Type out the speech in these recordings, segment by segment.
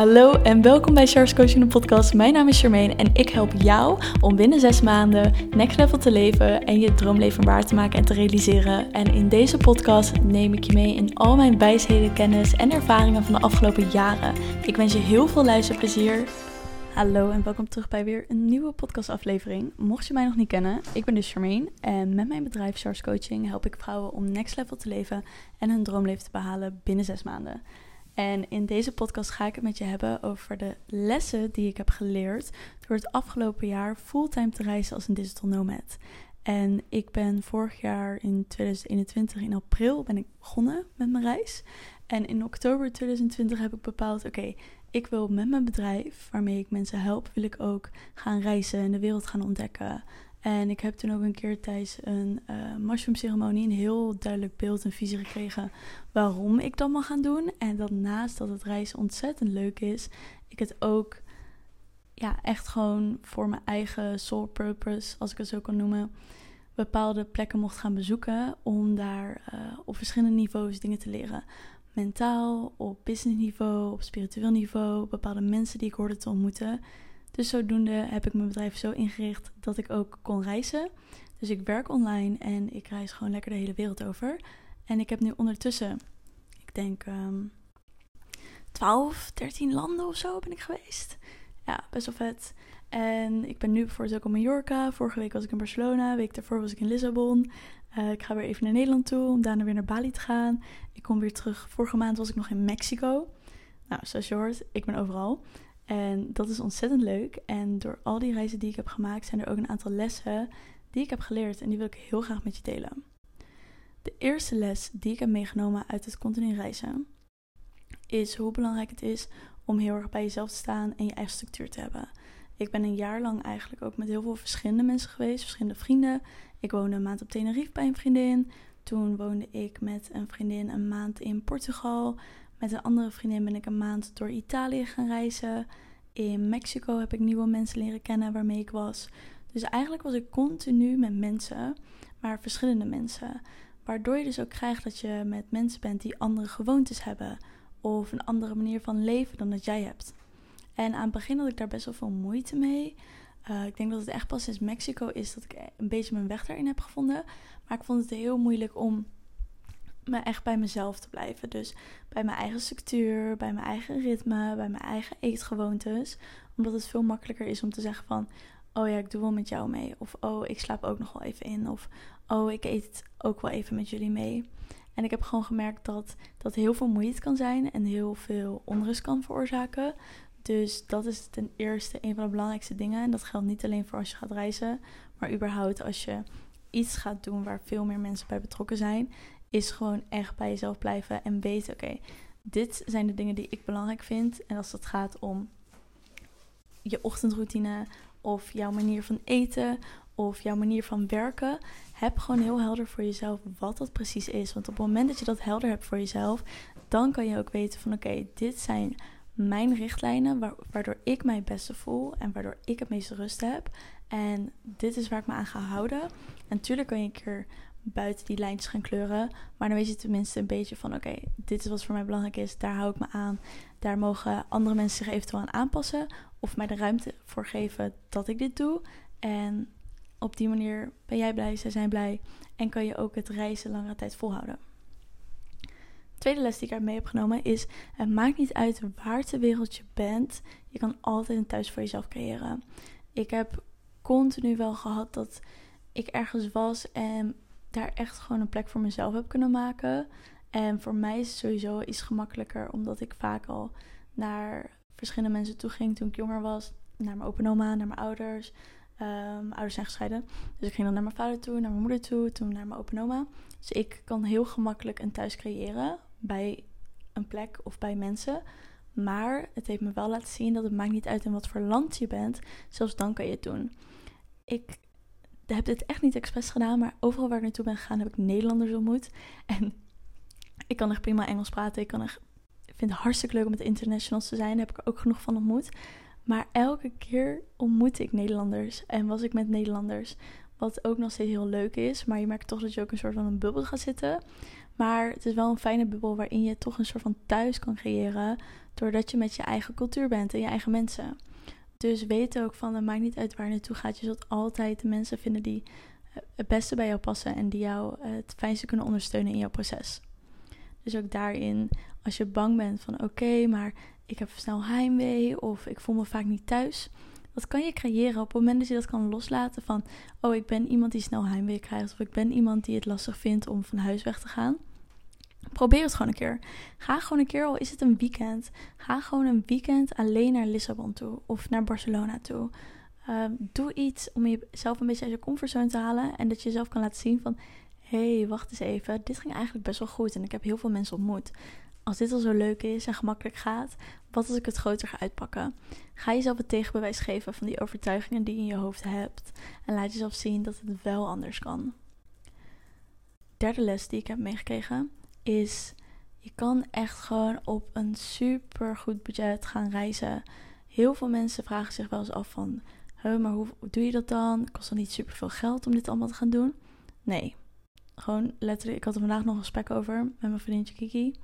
Hallo en welkom bij Charles Coaching de podcast. Mijn naam is Charmaine en ik help jou om binnen zes maanden next level te leven en je droomleven waar te maken en te realiseren. En in deze podcast neem ik je mee in al mijn wijsheden, kennis en ervaringen van de afgelopen jaren. Ik wens je heel veel luisterplezier. Hallo en welkom terug bij weer een nieuwe podcastaflevering. Mocht je mij nog niet kennen, ik ben dus Charmaine en met mijn bedrijf Charles Coaching help ik vrouwen om next level te leven en hun droomleven te behalen binnen zes maanden. En in deze podcast ga ik het met je hebben over de lessen die ik heb geleerd door het afgelopen jaar fulltime te reizen als een digital nomad. En ik ben vorig jaar in 2021 in april ben ik begonnen met mijn reis. En in oktober 2020 heb ik bepaald, oké, ik wil met mijn bedrijf, waarmee ik mensen help, wil ik ook gaan reizen en de wereld gaan ontdekken. En ik heb toen ook een keer tijdens een uh, mushroom ceremonie een heel duidelijk beeld en visie gekregen waarom ik dat mag gaan doen. En dat naast dat het reizen ontzettend leuk is, ik het ook ja, echt gewoon voor mijn eigen soul purpose, als ik het zo kan noemen, bepaalde plekken mocht gaan bezoeken om daar uh, op verschillende niveaus dingen te leren. Mentaal, op business niveau, op spiritueel niveau, bepaalde mensen die ik hoorde te ontmoeten. Dus zodoende heb ik mijn bedrijf zo ingericht dat ik ook kon reizen. Dus ik werk online en ik reis gewoon lekker de hele wereld over. En ik heb nu ondertussen, ik denk um, 12, 13 landen of zo ben ik geweest. Ja, best wel vet. En ik ben nu bijvoorbeeld ook op Mallorca. Vorige week was ik in Barcelona. week daarvoor was ik in Lissabon. Uh, ik ga weer even naar Nederland toe om daarna weer naar Bali te gaan. Ik kom weer terug. Vorige maand was ik nog in Mexico. Nou, zoals je hoort, ik ben overal. En dat is ontzettend leuk. En door al die reizen die ik heb gemaakt, zijn er ook een aantal lessen die ik heb geleerd. En die wil ik heel graag met je delen. De eerste les die ik heb meegenomen uit het continu reizen, is hoe belangrijk het is om heel erg bij jezelf te staan en je eigen structuur te hebben. Ik ben een jaar lang eigenlijk ook met heel veel verschillende mensen geweest, verschillende vrienden. Ik woonde een maand op Tenerife bij een vriendin. Toen woonde ik met een vriendin een maand in Portugal. Met een andere vriendin ben ik een maand door Italië gaan reizen. In Mexico heb ik nieuwe mensen leren kennen waarmee ik was. Dus eigenlijk was ik continu met mensen, maar verschillende mensen. Waardoor je dus ook krijgt dat je met mensen bent die andere gewoontes hebben. Of een andere manier van leven dan dat jij hebt. En aan het begin had ik daar best wel veel moeite mee. Uh, ik denk dat het echt pas sinds Mexico is dat ik een beetje mijn weg daarin heb gevonden. Maar ik vond het heel moeilijk om me echt bij mezelf te blijven. Dus bij mijn eigen structuur, bij mijn eigen ritme, bij mijn eigen eetgewoontes. Omdat het veel makkelijker is om te zeggen van... Oh ja, ik doe wel met jou mee. Of oh, ik slaap ook nog wel even in. Of oh, ik eet ook wel even met jullie mee. En ik heb gewoon gemerkt dat dat heel veel moeite kan zijn en heel veel onrust kan veroorzaken. Dus dat is ten eerste een van de belangrijkste dingen. En dat geldt niet alleen voor als je gaat reizen, maar überhaupt als je iets gaat doen waar veel meer mensen bij betrokken zijn is gewoon echt bij jezelf blijven en weten: oké, dit zijn de dingen die ik belangrijk vind. En als het gaat om je ochtendroutine of jouw manier van eten of jouw manier van werken, heb gewoon heel helder voor jezelf wat dat precies is. Want op het moment dat je dat helder hebt voor jezelf, dan kan je ook weten van oké, dit zijn mijn richtlijnen waardoor ik mij het beste voel en waardoor ik het meeste rust heb. En dit is waar ik me aan ga houden. En natuurlijk kan je een keer buiten die lijntjes gaan kleuren. Maar dan weet je tenminste een beetje van: oké, dit is wat voor mij belangrijk is. Daar hou ik me aan. Daar mogen andere mensen zich eventueel aan aanpassen. Of mij de ruimte voor geven dat ik dit doe. En op die manier ben jij blij, zij zijn blij. En kan je ook het reizen langere tijd volhouden. tweede les die ik mee heb genomen is: het maakt niet uit waar ter wereld je bent. Je kan altijd een thuis voor jezelf creëren. Ik heb continu wel gehad dat ik ergens was en daar echt gewoon een plek voor mezelf heb kunnen maken. En voor mij is het sowieso iets gemakkelijker, omdat ik vaak al naar verschillende mensen toe ging toen ik jonger was. Naar mijn opa en oma, naar mijn ouders. Um, ouders zijn gescheiden. Dus ik ging dan naar mijn vader toe, naar mijn moeder toe, toen naar mijn opa en oma. Dus ik kan heel gemakkelijk een thuis creëren bij een plek of bij mensen. Maar het heeft me wel laten zien dat het maakt niet uit in wat voor land je bent. Zelfs dan kan je het doen. Ik heb dit echt niet expres gedaan, maar overal waar ik naartoe ben gegaan heb ik Nederlanders ontmoet. En ik kan echt prima Engels praten. Ik, kan echt, ik vind het hartstikke leuk om met internationals te zijn. Daar heb ik ook genoeg van ontmoet. Maar elke keer ontmoette ik Nederlanders en was ik met Nederlanders. Wat ook nog steeds heel leuk is. Maar je merkt toch dat je ook een soort van een bubbel gaat zitten. Maar het is wel een fijne bubbel waarin je toch een soort van thuis kan creëren. Doordat je met je eigen cultuur bent en je eigen mensen. Dus weet ook van, het maakt niet uit waar je naartoe gaat. Je zult altijd de mensen vinden die het beste bij jou passen en die jou het fijnste kunnen ondersteunen in jouw proces. Dus ook daarin, als je bang bent van oké, maar ik heb snel heimwee of ik voel me vaak niet thuis. Dat kan je creëren op het moment dat je dat kan loslaten van oh, ik ben iemand die snel heimwee krijgt of ik ben iemand die het lastig vindt om van huis weg te gaan. Probeer het gewoon een keer. Ga gewoon een keer, al is het een weekend. Ga gewoon een weekend alleen naar Lissabon toe of naar Barcelona toe. Ehm, doe iets om jezelf een beetje uit je comfortzone te halen. En dat je jezelf kan laten zien van... Hé, hey, wacht eens even. Dit ging eigenlijk best wel goed. En ik heb heel veel mensen ontmoet. Als dit al zo leuk is en gemakkelijk gaat... Wat als ik het groter ga uitpakken? Ga jezelf het tegenbewijs geven van die overtuigingen die je in je hoofd hebt. En laat jezelf zien dat het wel anders kan. Derde les die ik heb meegekregen is... Je kan echt gewoon op een super goed budget gaan reizen. Heel veel mensen vragen zich wel eens af van maar hoe, doe je dat dan? Kost dan niet super veel geld om dit allemaal te gaan doen? Nee. Gewoon letterlijk, ik had er vandaag nog een gesprek over met mijn vriendje Kiki.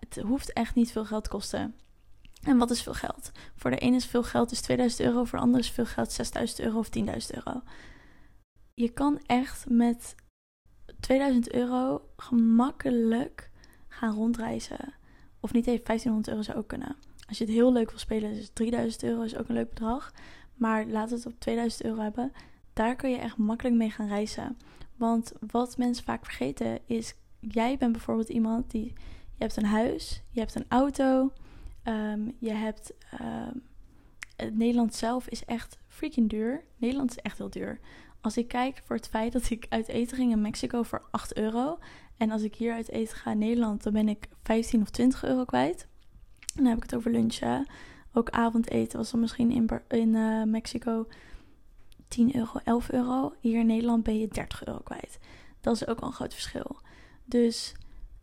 Het hoeft echt niet veel geld te kosten. En wat is veel geld? Voor de ene is veel geld is 2000 euro, voor de andere is veel geld 6000 euro of 10.000 euro. Je kan echt met 2000 euro gemakkelijk gaan rondreizen. Of niet even 1500 euro zou ook kunnen. Als je het heel leuk wil spelen, is 3000 euro is ook een leuk bedrag. Maar laat het op 2000 euro hebben. Daar kun je echt makkelijk mee gaan reizen. Want wat mensen vaak vergeten is, jij bent bijvoorbeeld iemand die, je hebt een huis, je hebt een auto, um, je hebt, um, Nederland zelf is echt freaking duur. Nederland is echt heel duur. Als ik kijk voor het feit dat ik uit eten ging in Mexico voor 8 euro. En als ik hier uit eten ga in Nederland, dan ben ik 15 of 20 euro kwijt. Dan heb ik het over lunchen. Ook avondeten was dan misschien in, in uh, Mexico 10 euro, 11 euro. Hier in Nederland ben je 30 euro kwijt. Dat is ook al een groot verschil. Dus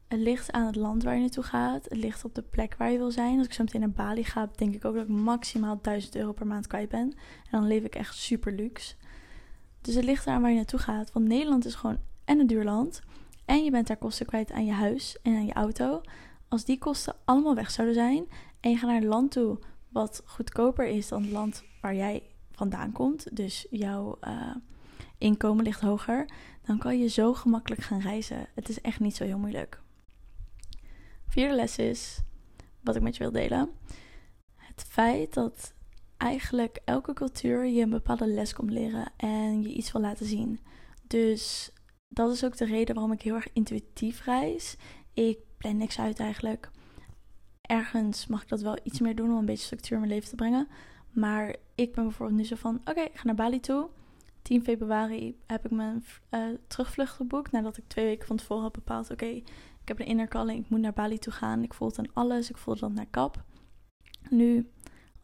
het ligt aan het land waar je naartoe gaat. Het ligt op de plek waar je wil zijn. Als ik zo meteen naar Bali ga, denk ik ook dat ik maximaal 1000 euro per maand kwijt ben. En dan leef ik echt super luxe. Dus het ligt aan waar je naartoe gaat. Want Nederland is gewoon en een duur land. En je bent daar kosten kwijt aan je huis en aan je auto. Als die kosten allemaal weg zouden zijn en je gaat naar een land toe wat goedkoper is dan het land waar jij vandaan komt, dus jouw uh, inkomen ligt hoger, dan kan je zo gemakkelijk gaan reizen. Het is echt niet zo heel moeilijk. Vierde les is, wat ik met je wil delen, het feit dat eigenlijk elke cultuur je een bepaalde les komt leren en je iets wil laten zien. Dus dat is ook de reden waarom ik heel erg intuïtief reis. Ik plan niks uit eigenlijk ergens mag ik dat wel iets meer doen om een beetje structuur in mijn leven te brengen. Maar ik ben bijvoorbeeld nu zo van: oké, ik ga naar Bali toe. 10 februari heb ik mijn uh, terugvlucht geboekt. Nadat ik twee weken van tevoren had bepaald: oké, ik heb een innerkalling, ik moet naar Bali toe gaan. Ik voelde aan alles, ik voelde dat naar kap. Nu,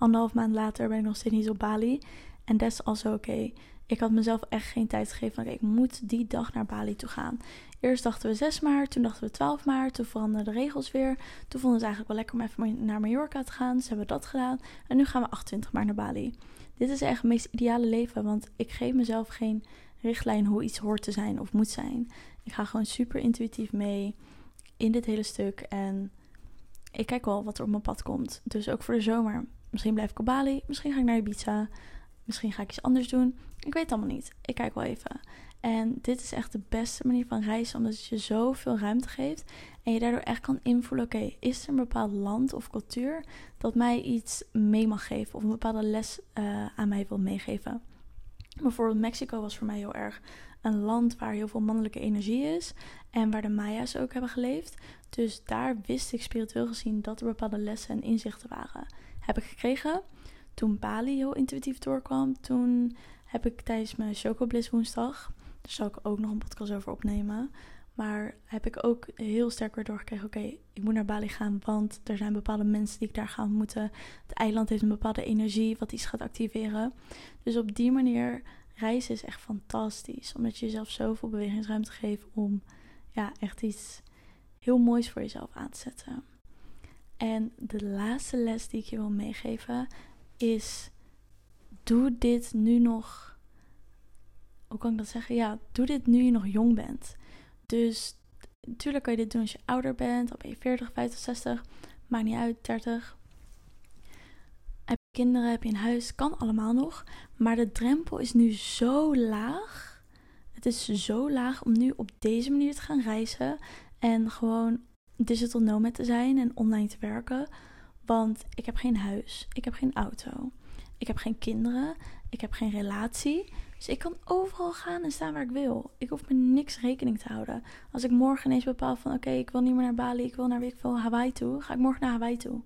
anderhalf maand later, ben ik nog steeds niet op Bali. En dat is also oké. Ik had mezelf echt geen tijd gegeven. Oké, ik moet die dag naar Bali toe gaan. Eerst dachten we 6 maart, toen dachten we 12 maart, toen veranderden de regels weer. Toen vonden het eigenlijk wel lekker om even naar Mallorca te gaan. Dus hebben dat gedaan. En nu gaan we 28 maart naar Bali. Dit is echt het meest ideale leven, want ik geef mezelf geen richtlijn hoe iets hoort te zijn of moet zijn. Ik ga gewoon super intuïtief mee in dit hele stuk en ik kijk wel wat er op mijn pad komt. Dus ook voor de zomer. Misschien blijf ik op Bali, misschien ga ik naar Ibiza, misschien ga ik iets anders doen. Ik weet het allemaal niet. Ik kijk wel even. En dit is echt de beste manier van reizen, omdat het je zoveel ruimte geeft. En je daardoor echt kan invoelen: oké, is er een bepaald land of cultuur dat mij iets mee mag geven, of een bepaalde les uh, aan mij wil meegeven? Bijvoorbeeld Mexico was voor mij heel erg een land waar heel veel mannelijke energie is en waar de Maya's ook hebben geleefd. Dus daar wist ik spiritueel gezien dat er bepaalde lessen en inzichten waren. Heb ik gekregen. Toen Bali heel intuïtief doorkwam, toen heb ik tijdens mijn Chocobliss woensdag daar zal ik ook nog een podcast over opnemen. Maar heb ik ook heel sterk weer doorgekregen: oké, ik moet naar Bali gaan, want er zijn bepaalde mensen die ik daar ga ontmoeten. Het eiland heeft een bepaalde energie wat iets gaat activeren. Dus op die manier reizen is echt fantastisch, omdat je jezelf zoveel bewegingsruimte geeft om ja, echt iets heel moois voor jezelf aan te zetten. En de laatste les die ik je wil meegeven is: doe dit nu nog hoe kan ik dat zeggen? Ja, doe dit nu je nog jong bent. Dus natuurlijk kan je dit doen als je ouder bent. Ben je 40, 50, 60. Maakt niet uit, 30. Heb je kinderen, heb je een huis. Kan allemaal nog. Maar de drempel is nu zo laag. Het is zo laag om nu op deze manier te gaan reizen. En gewoon digital nomad te zijn en online te werken. Want ik heb geen huis. Ik heb geen auto. Ik heb geen kinderen. Ik heb geen relatie. Dus ik kan overal gaan en staan waar ik wil. Ik hoef me niks rekening te houden. Als ik morgen ineens bepaal van oké, ik wil niet meer naar Bali, ik wil naar weet ik veel, Hawaii toe, ga ik morgen naar Hawaii toe.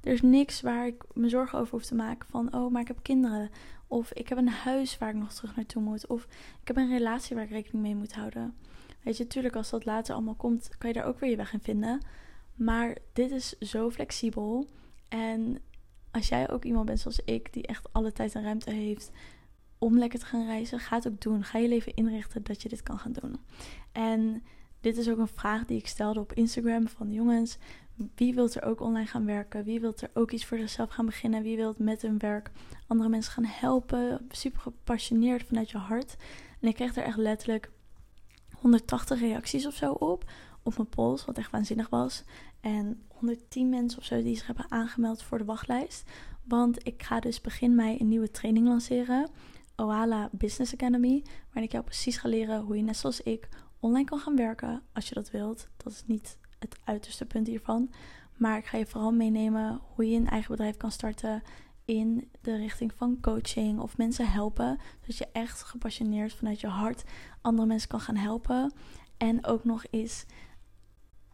Er is niks waar ik me zorgen over hoef te maken van oh, maar ik heb kinderen. Of ik heb een huis waar ik nog terug naartoe moet. Of ik heb een relatie waar ik rekening mee moet houden. Weet je, natuurlijk als dat later allemaal komt, kan je daar ook weer je weg in vinden. Maar dit is zo flexibel. En als jij ook iemand bent zoals ik, die echt alle tijd en ruimte heeft om lekker te gaan reizen, ga het ook doen. Ga je leven inrichten dat je dit kan gaan doen. En dit is ook een vraag die ik stelde op Instagram van jongens, wie wilt er ook online gaan werken? Wie wilt er ook iets voor zichzelf gaan beginnen? Wie wilt met hun werk andere mensen gaan helpen? Super gepassioneerd vanuit je hart. En ik kreeg er echt letterlijk 180 reacties of zo op. Op mijn pols, wat echt waanzinnig was. En 110 mensen of zo die zich hebben aangemeld voor de wachtlijst. Want ik ga dus begin mei een nieuwe training lanceren. Oala Business Academy. Waarin ik jou precies ga leren hoe je net zoals ik online kan gaan werken. Als je dat wilt. Dat is niet het uiterste punt hiervan. Maar ik ga je vooral meenemen hoe je een eigen bedrijf kan starten in de richting van coaching of mensen helpen. Zodat je echt gepassioneerd vanuit je hart andere mensen kan gaan helpen. En ook nog eens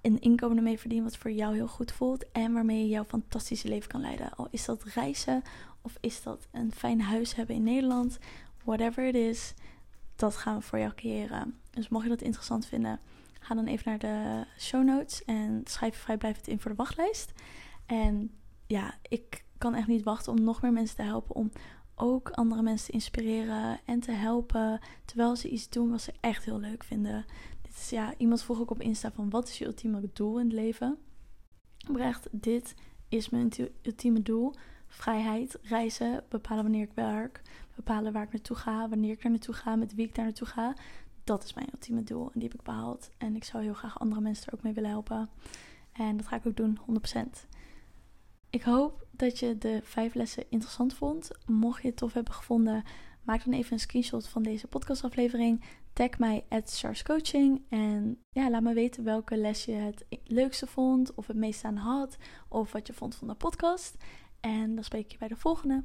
een inkomen ermee verdienen wat voor jou heel goed voelt. En waarmee je jouw fantastische leven kan leiden. Al is dat reizen of is dat een fijn huis hebben in Nederland. Whatever it is, dat gaan we voor jou creëren. Dus mocht je dat interessant vinden, ga dan even naar de show notes en schrijf je vrijblijvend in voor de wachtlijst. En ja, ik kan echt niet wachten om nog meer mensen te helpen. Om ook andere mensen te inspireren en te helpen. Terwijl ze iets doen wat ze echt heel leuk vinden. Dit is ja, iemand vroeg ook op Insta van wat is je ultieme doel in het leven? Oprecht, dit is mijn ultieme doel. Vrijheid, reizen, bepalen wanneer ik werk, bepalen waar ik naartoe ga, wanneer ik er naartoe ga, met wie ik daar naartoe ga. Dat is mijn ultieme doel en die heb ik behaald. En ik zou heel graag andere mensen er ook mee willen helpen. En dat ga ik ook doen, 100%. Ik hoop dat je de vijf lessen interessant vond. Mocht je het tof hebben gevonden, maak dan even een screenshot van deze podcastaflevering. Tag mij at Coaching en ja, laat me weten welke les je het leukste vond, of het meest aan had, of wat je vond van de podcast. En dan spreek ik je bij de volgende.